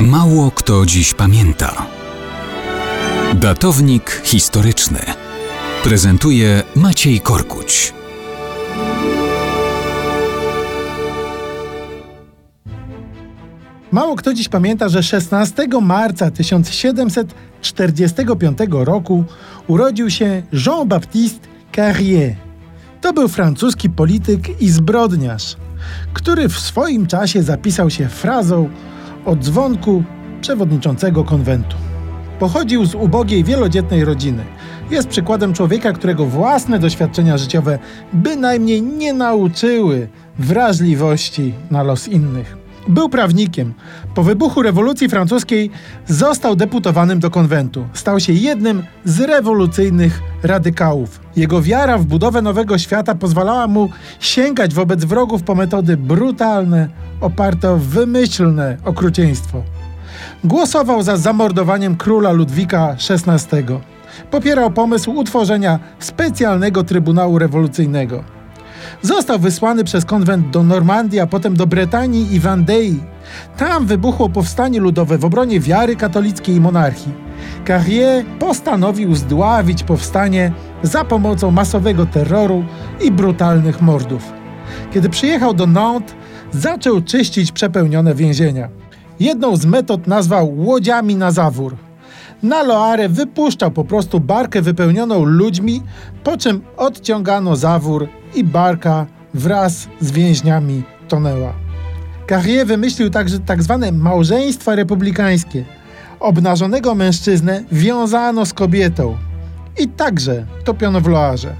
Mało kto dziś pamięta. Datownik historyczny prezentuje Maciej Korkuć. Mało kto dziś pamięta, że 16 marca 1745 roku urodził się Jean-Baptiste Carrier. To był francuski polityk i zbrodniarz, który w swoim czasie zapisał się frazą o dzwonku przewodniczącego konwentu. Pochodził z ubogiej, wielodzietnej rodziny. Jest przykładem człowieka, którego własne doświadczenia życiowe bynajmniej nie nauczyły wrażliwości na los innych. Był prawnikiem. Po wybuchu rewolucji francuskiej został deputowanym do konwentu. Stał się jednym z rewolucyjnych radykałów. Jego wiara w budowę nowego świata pozwalała mu sięgać wobec wrogów po metody brutalne, oparte o wymyślne okrucieństwo. Głosował za zamordowaniem króla Ludwika XVI. Popierał pomysł utworzenia specjalnego Trybunału Rewolucyjnego. Został wysłany przez konwent do Normandii, a potem do Bretanii i Vendei. Tam wybuchło powstanie ludowe w obronie wiary katolickiej i monarchii. Carrier postanowił zdławić powstanie za pomocą masowego terroru i brutalnych mordów. Kiedy przyjechał do Nantes, zaczął czyścić przepełnione więzienia. Jedną z metod nazwał łodziami na zawór. Na Loare wypuszczał po prostu barkę wypełnioną ludźmi, po czym odciągano zawór i barka wraz z więźniami tonęła. Carrier wymyślił także tak zwane małżeństwa republikańskie. Obnażonego mężczyznę wiązano z kobietą i także topiono w Loarze.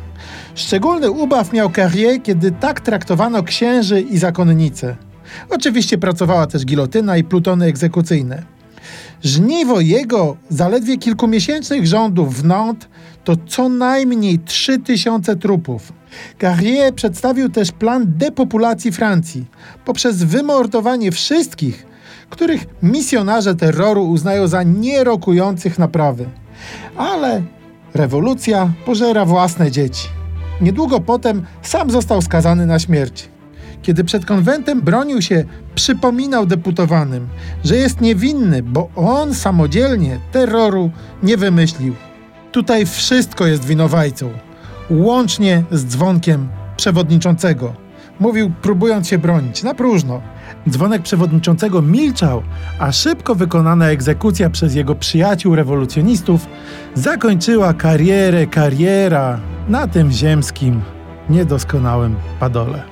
Szczególny ubaw miał Carrier, kiedy tak traktowano księży i zakonnice. Oczywiście pracowała też gilotyna i plutony egzekucyjne. Żniwo jego zaledwie kilkumiesięcznych rządów w Nantes to co najmniej 3000 trupów. Carrier przedstawił też plan depopulacji Francji poprzez wymordowanie wszystkich, których misjonarze terroru uznają za nierokujących naprawy. Ale rewolucja pożera własne dzieci. Niedługo potem sam został skazany na śmierć. Kiedy przed konwentem bronił się, przypominał deputowanym, że jest niewinny, bo on samodzielnie terroru nie wymyślił. Tutaj wszystko jest winowajcą, łącznie z dzwonkiem przewodniczącego. Mówił, próbując się bronić, na próżno. Dzwonek przewodniczącego milczał, a szybko wykonana egzekucja przez jego przyjaciół rewolucjonistów zakończyła karierę kariera na tym ziemskim, niedoskonałym padole.